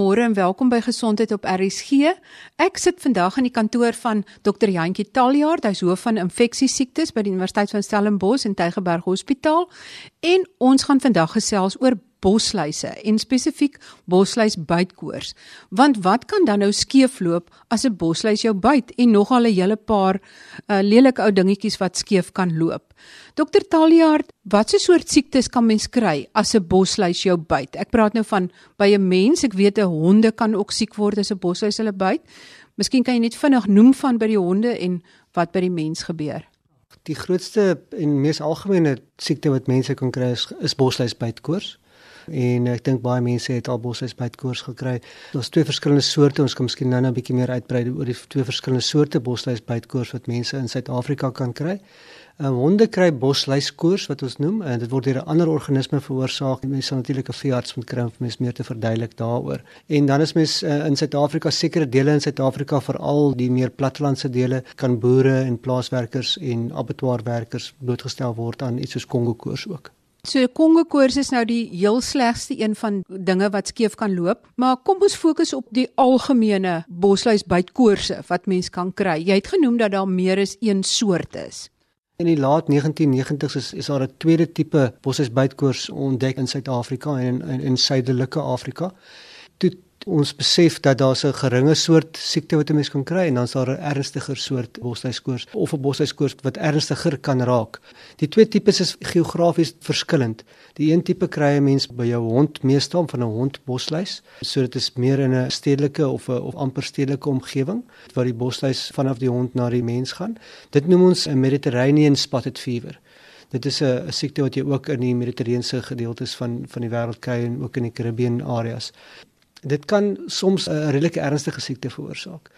Goeiemôre en welkom by Gesondheid op RSG. Ek sit vandag in die kantoor van Dr. Jantjie Taljaard, hy's hoof van infeksiesiektes by die Universiteit van Stellenbosch en Tygerberg Hospitaal, en ons gaan vandag gesels oor bosluise en spesifiek bosluis bytkoors. Want wat kan dan nou skeefloop as 'n bosluis jou byt en nogal 'n hele paar uh, lelike ou dingetjies wat skeef kan loop? Dokter Taljaard, watse soort siektes kan mens kry as 'n bosluis jou byt? Ek praat nou van by 'n mens, ek weet 'n honde kan ook siek word as 'n bosluis hulle byt. Miskien kan jy net vinnig noem van by die honde en wat by die mens gebeur. Die grootste en mees algemene siekte wat mense kan kry is, is bosluisbytkoors en ek dink baie mense het al bosluisbytkoors gekry. Daar's twee verskillende soorte. Ons kan miskien nou-nou 'n bietjie meer uitbrei oor die twee verskillende soorte bosluisbytkoors wat mense in Suid-Afrika kan kry. Um, honde kry bosluiskoors wat ons noem en dit word deur 'n ander organisme veroorsaak. Mense sal natuurlik 'n veearts moet kry om vir mense meer te verduidelik daaroor. En dan is mens uh, in Suid-Afrika sekere dele in Suid-Afrika veral die meer plattelandse dele kan boere en plaaswerkers en abattoirwerkers blootgestel word aan iets soos Kongo koors ook. So Kongo koors is nou die heel slegste een van dinge wat skeef kan loop, maar kom ons fokus op die algemene bosluisbytkoorse wat mens kan kry. Jy het genoem dat daar meer as een soort is. In die laat 1990s is, is daar 'n tweede tipe bosluisbytkoors ontdek in Suid-Afrika en in in suidelike Afrika. Toe ons besef dat daar 'n geringe soort siekte wat 'n mens kan kry en dan is daar 'n ernstiger soort bosluiskoors of 'n bosluiskoors wat ernstiger kan raak. Die twee tipes is geografies verskillend. Die een tipe kry 'n mens by jou hond meestal van 'n hond bosluis, so dit is meer in 'n stedelike of 'n of amper stedelike omgewing waar die bosluis vanaf die hond na die mens gaan. Dit noem ons 'n Mediterranean spotted fever. Dit is 'n siekte wat jy ook in die Mediterrane gedeeltes van van die wêreld kry en ook in die Caribbean areas. Dit kan soms 'n redelike ernstige siekte veroorsaak.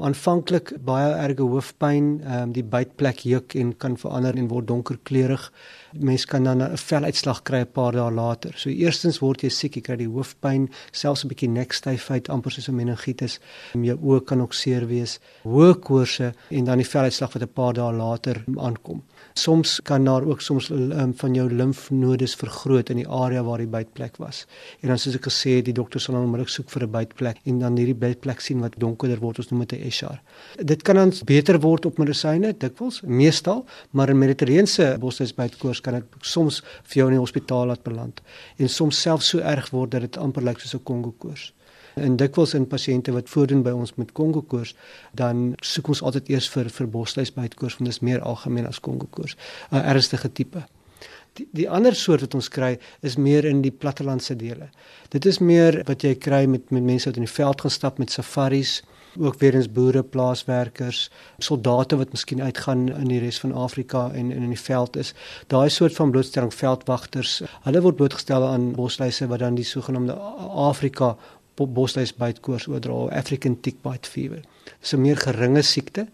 Aanvanklik baie erge hoofpyn, ehm um, die bytplek juk en kan verander en word donkerkleurig. Mens kan dan 'n veluitslag kry 'n paar dae later. So eerstens word jy siek, jy kry die hoofpyn, selfs 'n bietjie nekstyfheid, amper soos 'n meningitis. Jou oë kan ook seer wees, hoë koorse en dan die veluitslag wat 'n paar dae later aankom. Soms kan daar ook soms um, van jou limfnodes vergroot in die area waar die bytplek was. En dan soos ek gesê het, die dokter sal dan onmiddellik soek vir 'n bytplek en dan hierdie bytplek sien wat donkerder word, ons noem dit 'n eschar. Dit kan dan beter word op medisyne dikwels, meestal, maar in mediterrane bosluisbytkoors kan dit soms vir jou in die hospitaal laat beland en soms selfs so erg word dat dit amper lyk soos 'n Kongo koors. En dikwels in pasiënte wat voordoen by ons met Kongo koors, dan soek ons altyd eers vir vir bosluisbytkoors want dit is meer algemeen as Kongo koors, 'n ernstige tipe. Die, die ander soort wat ons kry is meer in die plattelandse dele. Dit is meer wat jy kry met met mense wat in die veld gaan stap met safaris, ook weer eens boere, plaaswerkers, soldate wat miskien uitgaan in die res van Afrika en, en in die veld is. Daai soort van blootstelling veldwagters, hulle word blootgestel aan bosluise wat dan die sogenaamde Afrika bosluisbytkoors oordra, African tick bite fever. Dis 'n meer geringe siekte.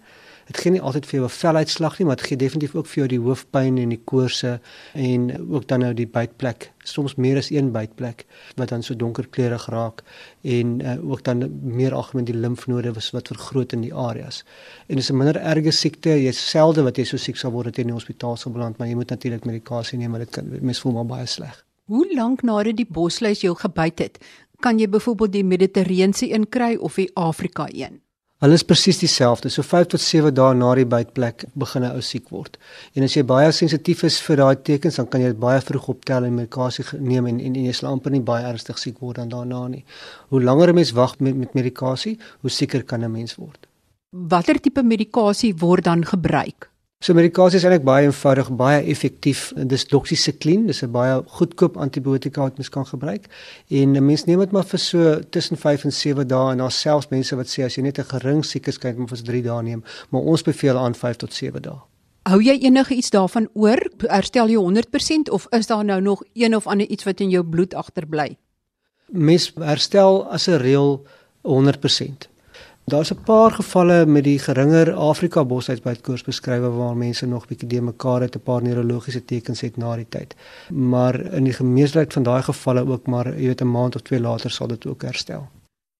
Dit gee nie altyd vir jou 'n veluitslag nie, maar dit gee definitief ook vir jou die hoofpyn en die koorse en ook dan nou die bytplek. Soms meer as een bytplek wat dan so donkerkleurig raak en uh, ook dan meer algemeen die limfnode wat vergroot in die areas. En dis 'n minder erge siekte. Jy selde wat jy so siek sal word dat jy in die hospitaal sal beland, maar jy moet natuurlik medikasie neem, maar dit kan mens voel maar baie sleg. Hoe lank nadat die bosluis jou gebyt het, kan jy byvoorbeeld die Mediterrane een kry of die Afrika een? Hulle is presies dieselfde. So 5 tot 7 dae na die bytplek begin 'n ou siek word. En as jy baie sensitief is vir daai tekens, dan kan jy dit baie vroeg optel en medikasie neem en en, en jy sal amper nie baie ernstig siek word dan daarna nie. Hoe langer 'n mens wag met met medikasie, hoe sieker kan 'n mens word. Watter tipe medikasie word dan gebruik? So medikasie is eintlik baie eenvoudig, baie effektief. Dis doxycycline, dis 'n baie goedkoop antibiotika wat mens kan gebruik. En 'n mens neem dit maar vir so tussen 5 en 7 dae en daar selfs mense wat sê as jy net 'n gering siekes kyk, moet jy vir 3 dae neem, maar ons beveel aan 5 tot 7 dae. Hou jy enige iets daarvan oor? Herstel jy 100% of is daar nou nog een of ander iets wat in jou bloed agterbly? Mens herstel as 'n reël 100%. Daar's 'n paar gevalle met die geringer Afrika bosuitbytkoors beskrywe waar mense nog bietjie de mekaar het 'n paar neurologiese tekens het na die tyd. Maar in die meerderheid van daai gevalle ook maar jy weet 'n maand of twee later sal dit ook herstel.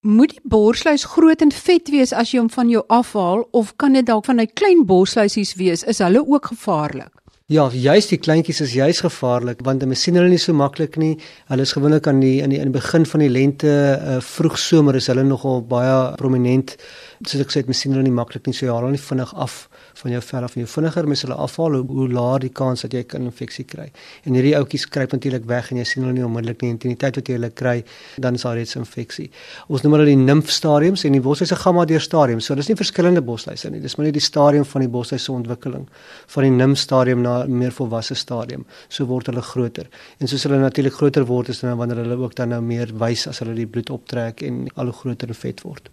Moet die borsluis groot en vet wees as jy hom van jou afhaal of kan dit dalk van 'n klein borsluisies wees? Is hulle ook gevaarlik? Ja, juist die kleintjies is juist gevaarlik want hulle sien hulle nie so maklik nie. Hulle is gewoonlik aan die in die in die begin van die lente, uh, vroeg somer is hulle nogal baie prominent. Soos ek sê, hulle sien hulle nie maklik nie, so jy haal hulle nie vinnig af van jou vel af en jou vinniger mens hulle afhaal hoe, hoe laer die kans dat jy 'n infeksie kry. En hierdie ouetjies kruip natuurlik weg en jy sien hulle nie onmiddellik nie. In die tyd wat jy hulle kry, dan is daar reeds infeksie. Ons noem hulle die nimf stadiums en die bosluise gaan maar deur stadiums. So dis nie verskillende bosluise nie. Dis maar net die stadium van die bosluise se ontwikkeling van die nimf stadium na meer volwasse stadium. So word hulle groter. En soos hulle natuurlik groter word, is nou wanneer hulle ook dan nou meer wys as hulle die bloed optrek en al hoe groter en vet word.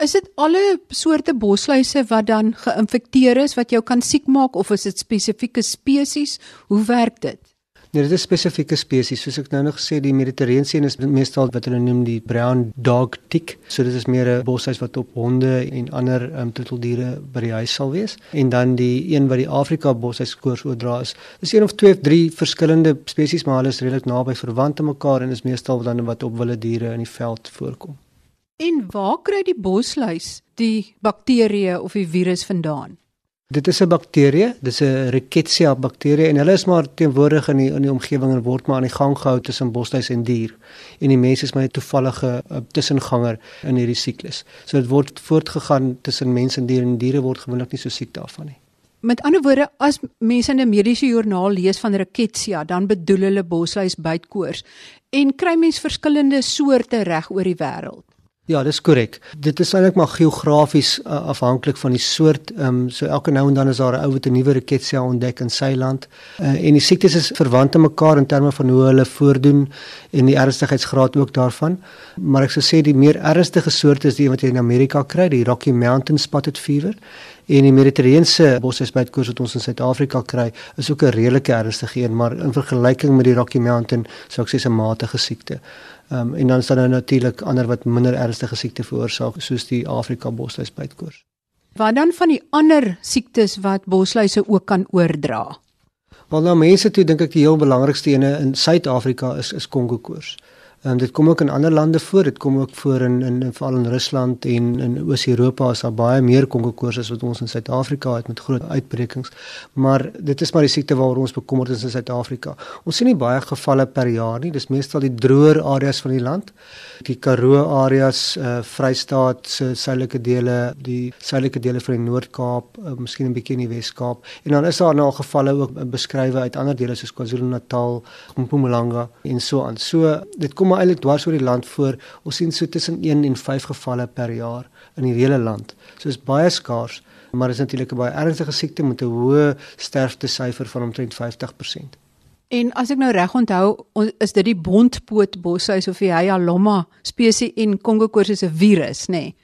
Is dit alle soorte bosluise wat dan geïnfekteer is wat jou kan siek maak of is dit spesifieke spesies? Hoe werk dit? Nee, dit is spesifieke spesies. Soos ek nou nog gesê, die Mediterrane is meestal wat hulle noem die brown dog tick. So dit is meer 'n bosluis wat op honde en ander um, troeteldiere by die huis sal wees. En dan die een wat die Afrika bosluis koors oordra is. Dis een of twee of drie verskillende spesies, maar hulle is redelik naby verwant aan mekaar en is meestal dan wat op wilde diere in die veld voorkom. En waar kry die bosluis die bakterieë of die virus vandaan? Dit is 'n bakterie, dis 'n Rickettsia bakterie en hulle is maar teenwoordig in die in die omgewing en word maar aan die gang gehou tussen bosluis en dier. En die mens is maar 'n toevallige uh, tussenganger in hierdie siklus. So dit word voortgegaan tussen mens en dier en diere word gewoonlik nie so siek daarvan nie. Met ander woorde, as mense in 'n mediese joernaal lees van Rickettsia, dan bedoel hulle bosluis bytkoors en kry mens verskillende soorte reg oor die wêreld. Ja, dis korrek. Dit is eintlik maar geografies uh, afhanklik van die soort. Ehm um, so elke nou en dan is daar 'n ou wat 'n nuwe riketsia ontdek in sy land. Uh, en die siektes is verwant aan mekaar in terme van hoe hulle voordoen en die ernstigheidsgraad ook daarvan. Maar ek sou sê die meer ernstige soorte is die wat jy in Amerika kry, die Rocky Mountain spotted fever. En die Mediterrane bosesbytkoors wat ons in Suid-Afrika kry, is ook 'n redelike ernstige een, maar in vergelyking met die Rocky Mountain sou ek sê 'n matige siekte. Ehm um, en dan is daar nou natuurlik ander wat minder ernstige siekte veroorsaak soos die Afrika bosluisbytkoors. Wat dan van die ander siektes wat bosluise ook kan oordra? Wel nou mense toe dink ek die heel belangrikste ene in Suid-Afrika is is Kongo koors. Um, dit kom ook in ander lande voor. Dit kom ook voor in in, in veral in Rusland en in Oos-Europa is daar baie meer kongokoors as wat ons in Suid-Afrika het met groot uitbrekings. Maar dit is maar die siekte waaroor ons bekommerd is in Suid-Afrika. Ons sien nie baie gevalle per jaar nie. Dis meestal die droër areas van die land. Die Karoo areas, uh, Vrystaat se suidelike dele, die suidelike dele van die Noord-Kaap, uh, miskien 'n bietjie in die Wes-Kaap. En dan is daar nou gevalle ook beskrywe uit ander dele soos KwaZulu-Natal, Mpumalanga en so aan. So dit kom maar eintlik dwars oor die land voor. Ons sien so tussen 1 en 5 gevalle per jaar in die hele land. So is baie skaars, maar is natuurlik 'n baie ernstige siekte met 'n hoë sterftesyfer van omtrent 50%. En as ek nou reg onthou, is dit die bontpoot boshuis of die Hyalomma spesies en Kongo koors is 'n virus, nê? Nee?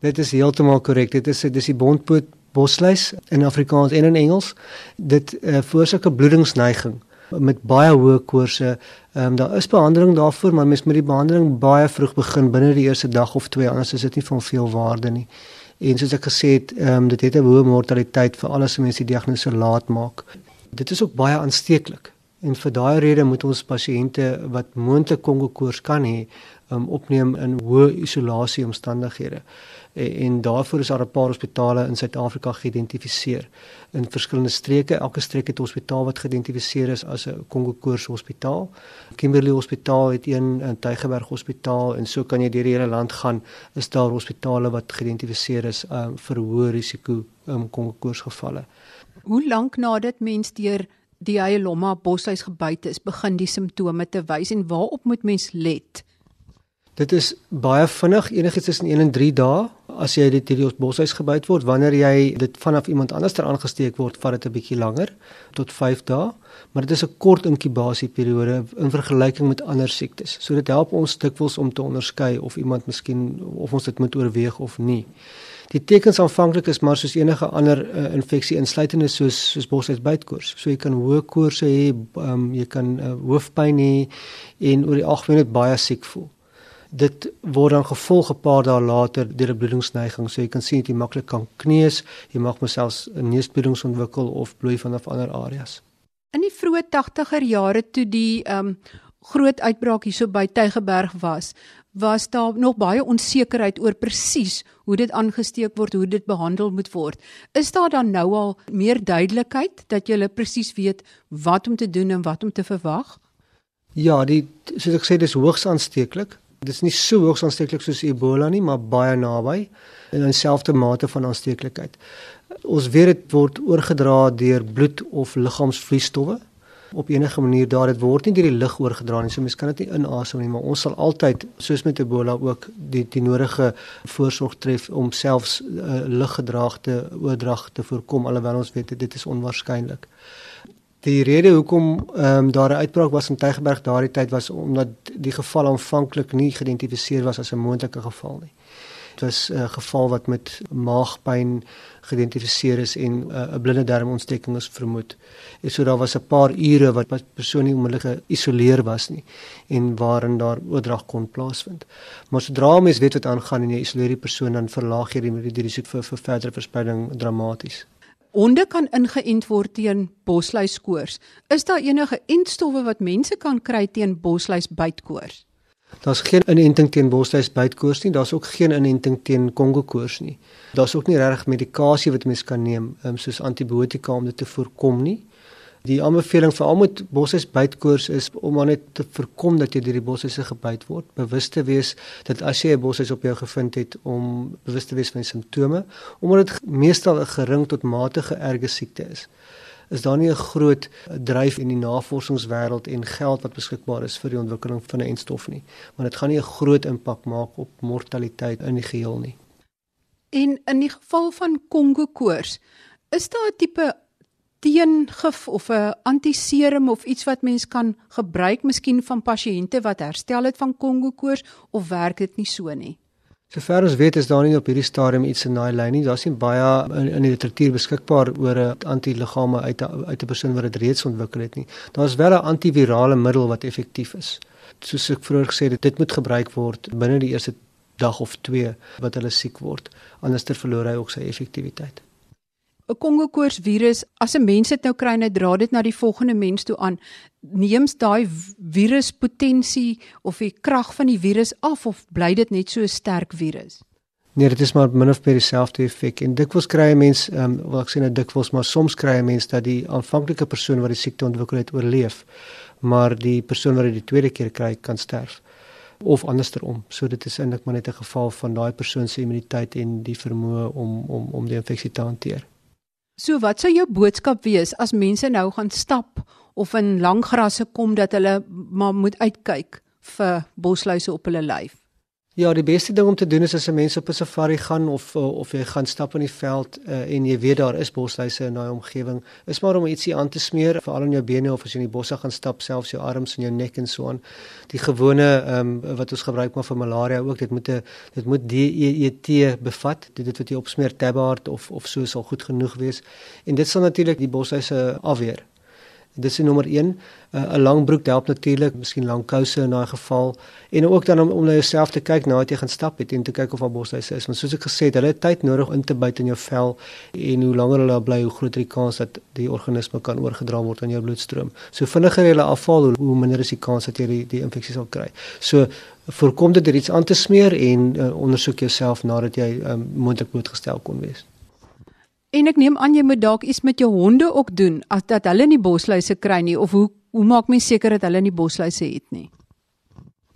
Dit is heeltemal korrek. Dit is dis die bontpoot bosluis in Afrikaans en in Engels. Dit uh, veroorsaak 'n bloedingsneiging met baie hoë koorse. Ehm um, daar is behandeling daarvoor, maar mens moet die behandeling baie vroeg begin binne die eerste dag of twee, anders is dit nie van veel waarde nie. En soos ek gesê het, ehm um, dit het 'n hoë mortaliteit vir alles mense die diagnose laat maak. Dit is ook baie aansteeklik. En vir daai rede moet ons pasiënte wat moontlik Kongo koors kan hê, um, opneem in hoë isolasie omstandighede en, en daarvoor is daar 'n paar hospitale in Suid-Afrika geïdentifiseer in verskillende streke. Elke streek het 'n hospitaal wat geïdentifiseer is as 'n Kongo Koors hospitaal. Kimberley Hospitaal het een in Tygerberg Hospitaal en so kan jy deur die hele land gaan. Is daar hospitale wat geïdentifiseer is um, vir hoë risiko um, Kongo Koors gevalle. Hoe lank nadat mens deur die Hyalomma boshuis gebyt is, begin die simptome te wys en waarop moet mens let? Dit is baie vinnig, enigiets tussen 1 en 3 dae as jy dit hierdie boshuis gebyt word. Wanneer jy dit vanaf iemand anders ter aangesteek word, vat dit 'n bietjie langer, tot 5 dae, maar dit is 'n kort inkubasieperiode in vergelyking met ander siektes. So dit help ons dikwels om te onderskei of iemand miskien of ons dit moet oorweeg of nie. Die tekens aanvanklik is maar soos enige ander uh, infeksie insluitende soos soos boshuisbytkoors. So jy kan hoë koorse hê, um, jy kan uh, hoofpyn hê en oor die algemeen net baie siek voel dit word dan gevolg 'n paar dae later deur 'n bloedingsneiging. So jy kan sien dat jy maklik kan kneus, jy mag myself neusbloedings ontwikkel of bloei vanaf ander areas. In die vroeë 80er jare toe die ehm um, groot uitbraak hierso by Tygerberg was, was daar nog baie onsekerheid oor presies hoe dit aangesteek word, hoe dit behandel moet word. Is daar dan nou al meer duidelikheid dat jy presies weet wat om te doen en wat om te verwag? Ja, die soos ek sê dis hoogs aansteeklik. Dit is nie so hoogs aansteeklik soos Ebola nie, maar baie naby in dieselfde mate van aansteeklikheid. Ons weet dit word oorgedra deur bloed of liggaamsvloeistowwe op enige manier daar dit word nie deur die lug oorgedra nie. So mens kan dit nie inasem nie, maar ons sal altyd soos met Ebola ook die die nodige voorsorg tref om selfs uh, luggedraagde oordrag te voorkom alhoewel ons weet dit is onwaarskynlik. Die rede hoekom ehm um, daar 'n uitbraak was in Tygerberg daardie tyd was omdat die geval aanvanklik nie geïdentifiseer was as 'n moontlike geval nie. Dit was 'n uh, geval wat met maagpyn geïdentifiseer is en uh, 'n uh, blinde darmontsteking is vermoed. En so daar was 'n paar ure wat wat persoon nie onmiddellik geïsoleer was nie en waarin daar oordrag kon plaasvind. Maar sodra mens weet wat aangaan en jy isoleer die persoon dan verlaag jy die, die risiko vir, vir verdere verspreiding dramaties. Honde kan ingeënt word teen bosluiskoors. Is daar enige entstowwe wat mense kan kry teen bosluisbytkoors? Daar's geen inenting teen bosluisbytkoors nie, daar's ook geen inenting teen kongokoors nie. Daar's ook nie regtig medikasie wat mens kan neem, um, soos antibiotika om dit te voorkom nie. Die aanbeveling vir almal met bosluisbytkoors is om maar net te voorkom dat jy deur die bosluise gebyt word, bewus te wees dat as jy 'n bosluis op jou gevind het om bewus te wees van die simptome, omdat dit meestal 'n gering tot matige erge siekte is is daar nie 'n groot dryf in die navorsingswêreld en geld wat beskikbaar is vir die ontwikkeling van 'n enstof nie. Want dit gaan nie 'n groot impak maak op mortaliteit in die geheel nie. En in die geval van Kongo koors, is daar 'n tipe teengif of 'n antiserum of iets wat mens kan gebruik miskien van pasiënte wat herstel het van Kongo koors of werk dit nie so nie? Sover ons weet is daar nie op hierdie stadium iets in daai lyn nie. Daar's nie baie in, in die literatuur beskikbaar oor 'n antiliggame uit a, uit 'n persoon wat dit reeds ontwikkel het nie. Daar's wel 'n antivirale middel wat effektief is. Soos ek vroeër gesê het, dit moet gebruik word binne die eerste dag of 2 wat hulle siek word. Anders verloor hy ook sy effektiwiteit. 'n Kongo koors virus, as 'n mens dit nou kry en hy dra dit na die volgende mens toe aan, neems daai viruspotensie of die krag van die virus af of bly dit net so 'n sterk virus? Nee, dit is maar min of meer dieselfde effek. En dikwels kry 'n mens, ehm um, wat ek sê nou dikwels, maar soms kry 'n mens dat die aanvanklike persoon wat die siekte ontwikkel het oorleef, maar die persoon wat dit die tweede keer kry kan sterf of andersom. So dit is eintlik maar net 'n geval van daai persoon se immuniteit en die vermoë om om om die infeksie te hanteer. So wat sou jou boodskap wees as mense nou gaan stap of in lang grasse kom dat hulle maar moet uitkyk vir bosluise op hulle lyf? Ja, die beste ding om te doen is as 'n mens op 'n safari gaan of of jy gaan stap in die veld uh, en jy weet daar is bosluise in daai omgewing, is maar om ietsie aan te smeer veral in jou bene of as jy in die bosse gaan stap, selfs jou arms en jou nek en so aan. Die gewone ehm um, wat ons gebruik maar vir malaria ook, dit moet 'n dit moet DEET bevat. Dit dit wat jy opsmeer Tabard of of so sal goed genoeg wees. En dit sal natuurlik die bosluise afweer. Dis die nommer 1. 'n uh, lang broek help natuurlik, miskien lang kouse in daai geval en ook dan om om na jouself te kyk nadat jy gaan stap het en te kyk of daar bosluise is. Want soos ek gesê het, hulle het tyd nodig om te byt in jou vel en hoe langer hulle bly, hoe groter die kans dat die organisme kan oorgedra word aan jou bloedstroom. So vinniger hulle afval, hoe minder is die kans dat jy die, die infeksie sal kry. So voorkom dit deur iets aan te smeer en uh, ondersoek jouself nadat jy um, moontlik blootgestel kon wees. En ek neem aan jy moet dalk iets met jou honde ook doen as dat hulle nie bosluise kry nie of hoe hoe maak mens seker dat hulle nie bosluise het nie?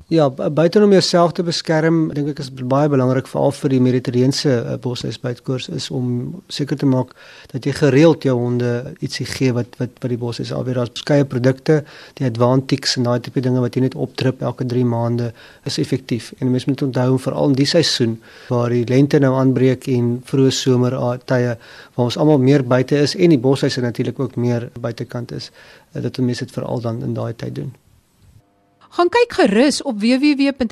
Ja, buiten om jouself te beskerm, dink ek is baie belangrik veral vir die Mediterrane uh, bosluisbytkoers is om seker te maak dat jy gereeld jou honde ietsie gee wat wat wat die bosluis alweer daar's verskeie produkte, die Advantix en daai tipe dinge wat jy net opdrip elke 3 maande is effektief. En mens moet onthou veral in die seisoen waar die lente nou aanbreek en vroeë somer tye waar ons almal meer buite is en die bosluise natuurlik ook meer buitekant is, uh, dat mense dit veral dan in daai tyd doen. Gaan kyk gerus op www.rsg.co.za.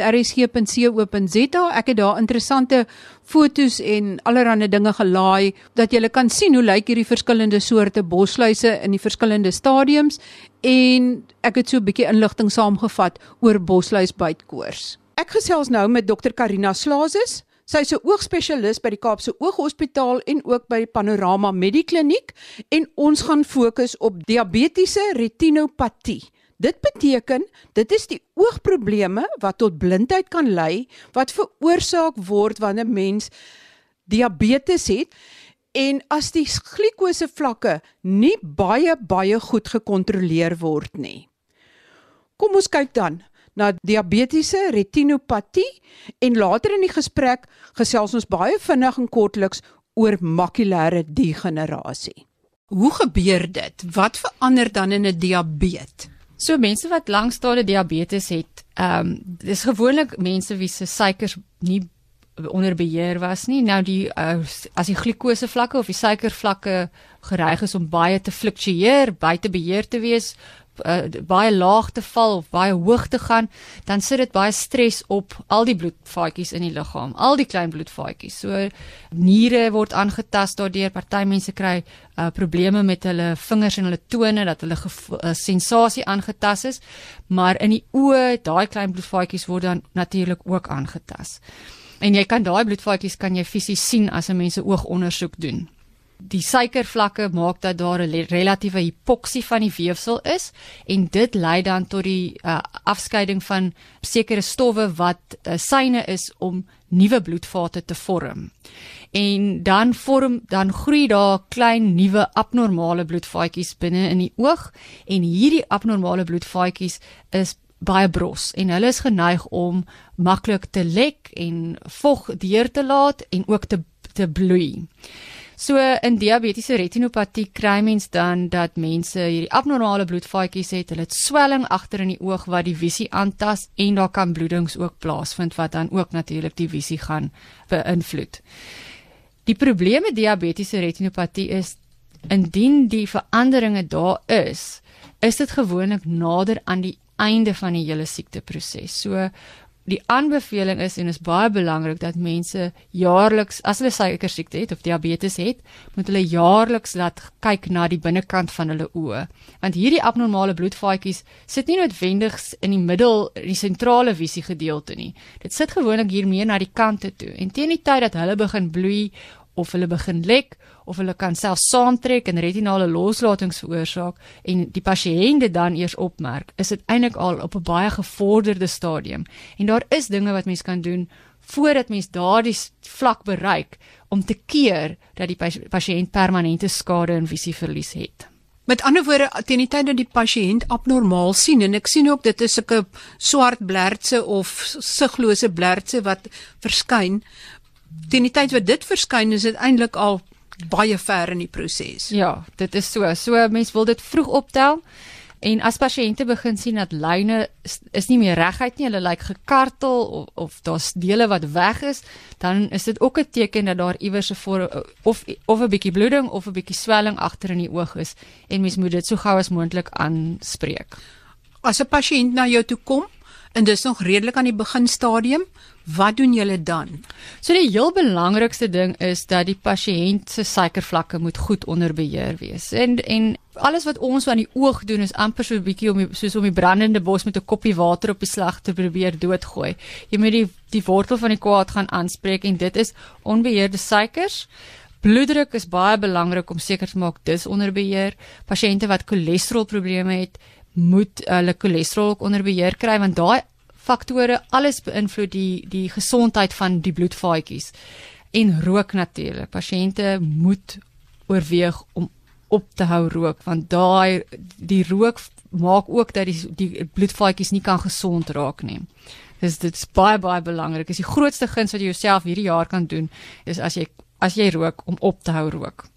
Ek het daar interessante fotos en allerlei dinge gelaai dat jy kan sien hoe lyk hierdie verskillende soorte bosluise in die verskillende stadiums en ek het so 'n bietjie inligting saamgevat oor bosluisbytkoors. Ek gesels nou met Dr Karina Slazes. Sy is 'n oogspesialis by die Kaapse Ooghospitaal en ook by Panorama Medikliniek en ons gaan fokus op diabetiese retinopatie. Dit beteken dit is die oogprobleme wat tot blindheid kan lei wat veroorsaak word wanneer 'n mens diabetes het en as die glikose vlakke nie baie baie goed gekontroleer word nie. Kom ons kyk dan na diabetiese retinopatie en later in die gesprek gesels ons baie vinnig en kortliks oor makulêre degenerasie. Hoe gebeur dit? Wat verander dan in 'n diabetes? So mense wat lankstade diabetes het, ehm um, dis gewoonlik mense wie se suikers nie onder beheer was nie. Nou die uh, as die glikose vlakke of die suikervlakke gereig is om baie te fluktueer, buite beheer te wees, uh, baie laag te val of baie hoog te gaan, dan sit dit baie stres op al die bloedvaatjies in die liggaam, al die klein bloedvaatjies. So niere word aangetast daardeur. Party mense kry uh, probleme met hulle vingers en hulle tone dat hulle uh, sensasie aangetast is, maar in die oë, daai klein bloedvaatjies word dan natuurlik ook aangetast. En jy kan daai bloedvaatjies kan jy fisies sien as 'n mens 'n oogondersoek doen die suikervlakke maak dat daar 'n relatiewe hipoksie van die weefsel is en dit lei dan tot die uh, afskeiding van sekere stowwe wat uh, syne is om nuwe bloedvate te vorm. En dan vorm dan groei daar klein nuwe abnormale bloedvaatjies binne in die oog en hierdie abnormale bloedvaatjies is baie bros en hulle is geneig om maklik te lek en vog deur te laat en ook te te bloei. So in diabetiese retinopatie kry mens dan dat mense hierdie abnormale bloedvaatjies het, hulle het swelling agter in die oog wat die visie aantas en daar kan bloedings ook plaasvind wat dan ook natuurlik die visie gaan beïnvloed. Die probleem met diabetiese retinopatie is indien die veranderinge daar is, is dit gewoonlik nader aan die einde van die hele siekteproses. So die aanbeveling is en is baie belangrik dat mense jaarliks as hulle suiker siekte het of diabetes het, moet hulle jaarliks laat kyk na die binnekant van hulle oë. Want hierdie abnormale bloedvaatjies sit nie noodwendig in die middel, die sentrale visie gedeelte nie. Dit sit gewoonlik hier meer na die kante toe. En teen die tyd dat hulle begin bloei of hulle begin lek of hulle kan self saamtrek en retinale loslatings veroorsaak en die pasiënt dit dan eers opmerk, is dit eintlik al op 'n baie gevorderde stadium. En daar is dinge wat mens kan doen voordat mens daardie vlak bereik om te keer dat die pasiënt permanente skade en visieverlies het. Met ander woorde, teen die tyd dat die pasiënt abnormaal sien en ek sien ook dit is 'n swart blertse of siglose blertse wat verskyn, teen die tyd wat dit verskyn is dit eintlik al baie ver in die proses. Ja, dit is so. So mense wil dit vroeg optel. En as pasiënte begin sien dat lyne is, is nie meer reguit nie, hulle lyk gekartel of, of daar's dele wat weg is, dan is dit ook 'n teken dat daar iewers 'n of of 'n bietjie bloeding of 'n bietjie swelling agter in die oog is en mens moet dit so gou as moontlik aanspreek. As 'n pasiënt na jou toe kom, en dis nog redelik aan die beginstadium. Wat doen julle dan? So die heel belangrikste ding is dat die pasiënt se suikervlakke moet goed onder beheer wees. En en alles wat ons aan die oog doen is amper so 'n bietjie om die, soos om die brandende bos met 'n koppie water op die slag te probeer doodgooi. Jy moet die die wortel van die kwaad gaan aanspreek en dit is onbeheerde suikers. Bloeddruk is baie belangrik om seker te maak dis onder beheer. Pasiënte wat cholesterolprobleme het, moet hulle cholesterol onder beheer kry want daai faktore alles beïnvloed die die gesondheid van die bloedvaatjies en rook natuurlik. Pasiënte moet oorweeg om op te hou rook want daai die rook maak ook dat die die bloedvaatjies nie kan gesond raak nie. Dis dit is baie baie belangrik. Dis die grootste guns wat jy jouself hierdie jaar kan doen is as jy as jy rook om op te hou rook.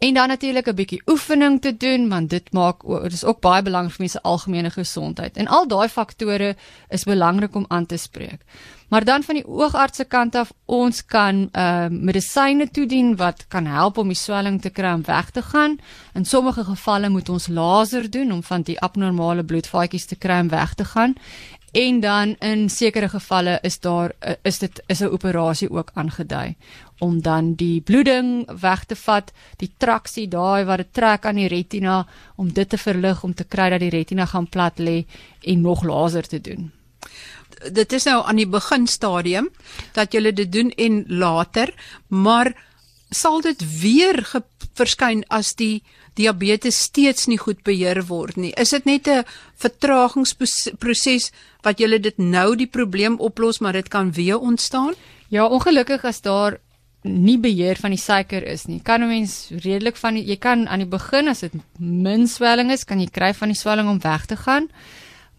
En dan natuurlik 'n bietjie oefening te doen want dit maak dit is ook baie belangrik vir mense algemene gesondheid. En al daai faktore is belangrik om aan te spreek. Maar dan van die oogartse kant af, ons kan uh medisyne toedien wat kan help om die swelling te kry om weg te gaan. In sommige gevalle moet ons laser doen om van die abnormale bloedvaatjies te kry om weg te gaan. En dan in sekere gevalle is daar eh, is dit is 'n operasie ook aangedui om dan die bloeding weg te vat, die traksie daai wat dit trek aan die retina om dit te verlig om te kry dat die retina gaan plat lê en nog laser te doen. Dit is nou aan die begin stadium dat jy dit doen en later, maar sal dit weer verskyn as die diabetes steeds nie goed beheer word nie. Is dit net 'n vertragingsproses wat julle dit nou die probleem oplos, maar dit kan weer ontstaan? Ja, ongelukkig as daar nie beheer van die suiker is nie. Kan 'n mens redelik van die, jy kan aan die begin as dit min swelling is, kan jy kry van die swelling om weg te gaan.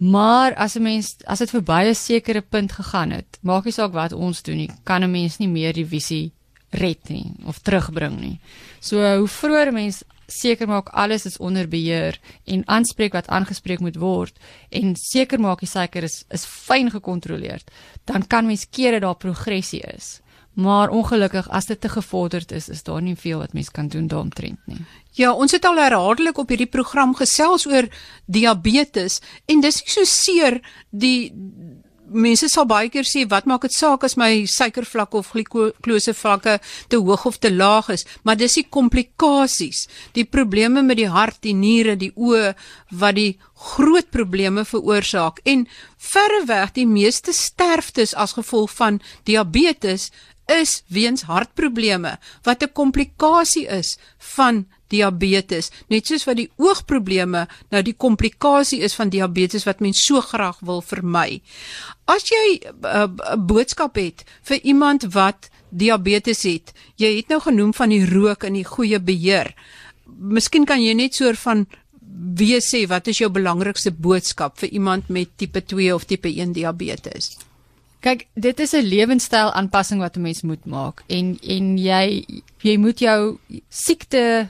Maar as 'n mens as dit verby 'n sekere punt gegaan het, maak nie saak wat ons doen nie, kan 'n mens nie meer die visie red nie of terugbring nie. So hoe vroeër 'n mens seker maak alles is onder beheer en aanspreek wat aangespreek moet word en seker maak die suiker is is fyn gekontroleer, dan kan mens keer dat daar progressie is. Maar ongelukkig as dit te gevorderd is, is daar nie veel wat mens kan doen daaromtrent nie. Ja, ons het al herhaaldelik op hierdie program gesels oor diabetes en dis nie so seer die mense sal baie keer sê wat maak dit saak as my suikervlakke of glikose vlakke te hoog of te laag is, maar dis die komplikasies, die probleme met die hart, die niere, die oë wat die groot probleme veroorsaak en verreweg die meeste sterftes as gevolg van diabetes is weens hartprobleme wat 'n komplikasie is van diabetes net soos wat die oogprobleme nou die komplikasie is van diabetes wat mens so graag wil vermy. As jy eh, 'n uh, boodskap het vir iemand wat diabetes het, jy het nou genoem van die rook en die goeie beheer. Miskien kan jy net soort van wie sê wat is jou belangrikste boodskap vir iemand met tipe 2 of tipe 1 diabetes? Kyk, dit is 'n lewenstyl aanpassing wat 'n mens moet maak. En en jy jy moet jou siekte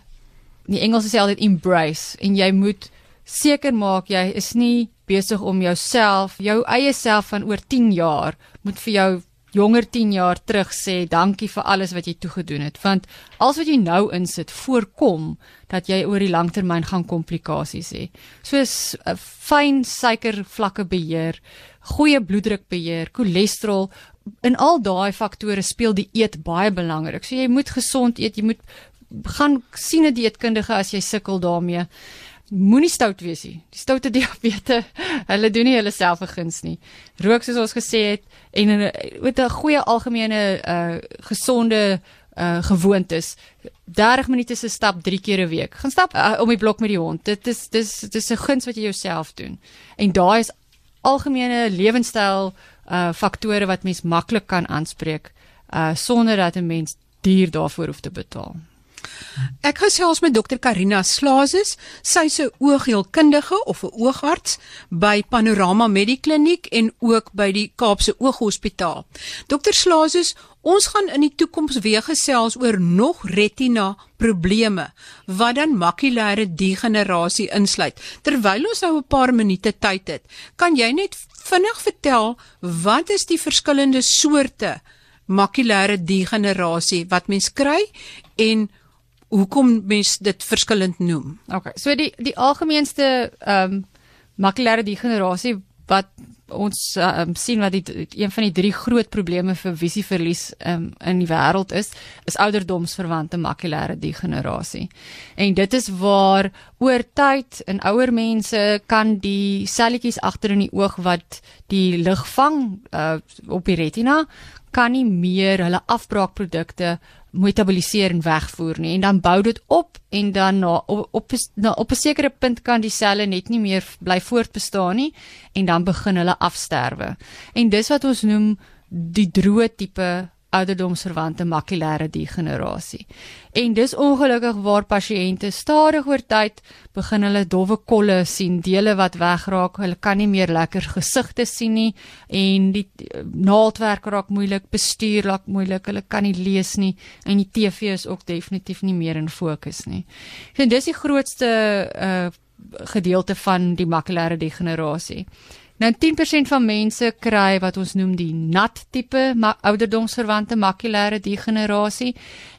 in die Engels sê altyd embrace en jy moet seker maak jy is nie besig om jouself, jou eie self van oor 10 jaar moet vir jou jonger 10 jaar terug sê dankie vir alles wat jy toegedoen het. Want als wat jy nou insit voorkom dat jy oor die langtermyn gaan komplikasies hê. Soos 'n fyn suikervlakke beheer goeie bloeddruk beheer cholesterol in al daai faktore speel die eet baie belangrik. So jy moet gesond eet jy moet gaan sien 'n dieetkundige as jy sukkel daarmee moenie stout wees nie. Die stoute diabetes, hulle doen nie hulle self 'n guns nie. Rook soos ons gesê het en met 'n goeie algemene uh gesonde uh gewoontes 30 minute se stap 3 keer 'n week. Gaan stap uh, om die blok met die hond. Dit is dis dis 'n guns wat jy jouself doen. En daai is algemene lewenstyl uh faktore wat mens maklik kan aanspreek uh sonder dat 'n mens duur daarvoor hoef te betaal. Ek gesels met dokter Karina Slazes, sy's 'n oogheelkundige of 'n oogarts by Panorama Medikliniek en ook by die Kaapse Ooghospitaal. Dokter Slazes, ons gaan in die toekoms weer gesels oor nog retina probleme wat dan makulêre degenerasie insluit. Terwyl ons nou 'n paar minute tyd het, kan jy net vinnig vertel wat is die verskillende soorte makulêre degenerasie wat mens kry en hoekom mens dit verskillend noem. Okay. So die die algemeenste ehm um, makulêre degenerasie wat ons um, sien wat die een van die drie groot probleme vir visieverlies um, in die wêreld is, is ouderdomsverwante makulêre degenerasie. En dit is waar oor tyd in ouer mense kan die selletjies agter in die oog wat die lig vang uh, op die retina kan nie meer hulle afbraakprodukte metaboliseer en wegvoer nie en dan bou dit op en dan na op op, na, op 'n sekere punt kan die selle net nie meer bly voortbestaan nie en dan begin hulle afsterwe. En dis wat ons noem die droë tipe ouderdomsverwante makulêre degenerasie. En dis ongelukkig waar pasiënte stadig oor tyd begin hulle dowwe kolle sien, dele wat wegraak, hulle kan nie meer lekker gesigte sien nie en die naaldwerk raak moeilik, bestuur raak moeilik, hulle kan nie lees nie en die TV is ook definitief nie meer in fokus nie. En dis die grootste uh gedeelte van die makulêre degenerasie. Nou 10% van mense kry wat ons noem die nat tipe ma ouderdomsverwante makulêre degenerasie.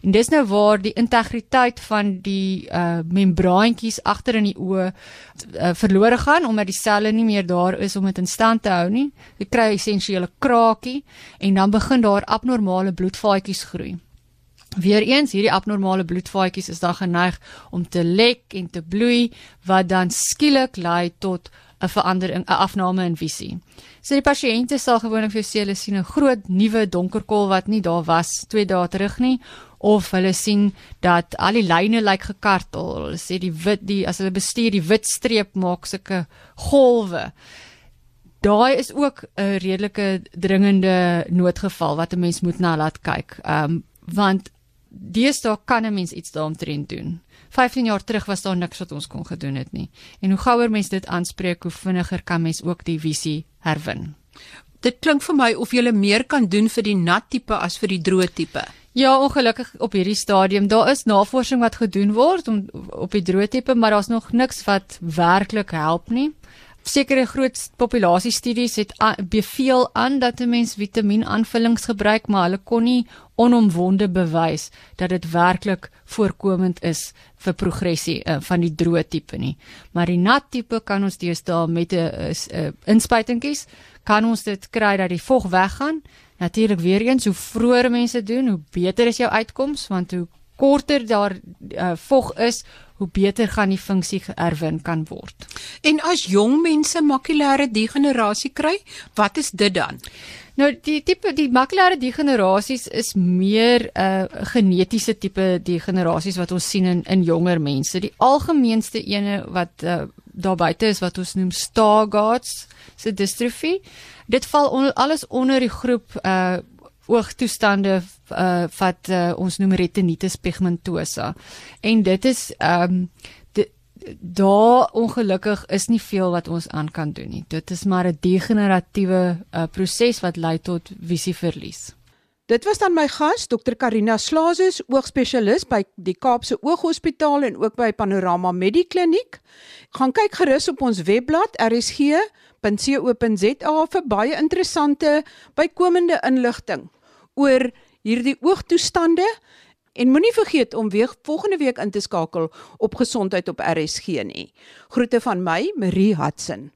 En dis nou waar die integriteit van die uh membraantjies agter in die oë uh, verlore gaan omdat die selle nie meer daar is om dit in stand te hou nie. Jy kry essensiële krakie en dan begin daar abnormale bloedvaatjies groei. Weereens hierdie abnormale bloedvaatjies is dan geneig om te lek en te bloei wat dan skielik lei tot 'n verandering, 'n afname in visie. So die pasiënte sal gewoonlik vir jou sê hulle sien 'n groot nuwe donker kol wat nie daar was 2 dae terug nie of hulle sien dat al die lyne lyk gekartel. Hulle sê die wit die as hulle bestuur die wit streep maak sulke golwe. Daai is ook 'n redelike dringende noodgeval wat 'n mens moet na laat kyk. Ehm um, want deesdae kan 'n mens iets daaromtrent doen. 15 jaar terug was daar niks wat ons kon gedoen het nie. En hoe gouer mens dit aanspreek, hoe vinniger kan mens ook die visie herwin. Dit klink vir my of jy meer kan doen vir die nat tipe as vir die droë tipe. Ja, ongelukkig op hierdie stadium, daar is navorsing wat gedoen word om op die droë tipe, maar daar's nog niks wat werklik help nie sekere groot populasiestudies het beveel aan dat 'n mens vitamienaanvullings gebruik, maar hulle kon nie onomwonde bewys dat dit werklik voorkomend is vir progressie uh, van die droë tipe nie. Maar die nat tipe kan ons deesdae met 'n uh, uh, inspuitingkies kan ons dit kry dat die vog weggaan. Natuurlik weer eens, hoe vroeër mense doen, hoe beter is jou uitkoms want hoe korter daar uh, vog is, hoe beter gaan die funksie herwin kan word. En as jong mense makulêre degenerasie kry, wat is dit dan? Nou die tipe die makulêre degenerasies is meer 'n uh, genetiese tipe degenerasies wat ons sien in in jonger mense. Die algemeenste ene wat uh, daar buite is wat ons noem Stargardt's se dystrophy. Dit val on, alles onder die groep uh oogtoestande uh, wat uh, ons noem retinitis pigmentosa. En dit is ehm um, daar ongelukkig is nie veel wat ons aan kan doen nie. Dit is maar 'n degeneratiewe uh, proses wat lei tot visieverlies. Dit was dan my gas, Dr. Karina Slazus, oogspesialis by die Kaapse Ooghospitaal en ook by Panorama Medikliniek. Gaan kyk gerus op ons webblad rsg.co.za vir baie interessante bykomende inligting oor hierdie oogtoestande en moenie vergeet om weer volgende week in te skakel op gesondheid op RSG nie. Groete van my, Marie Hudson.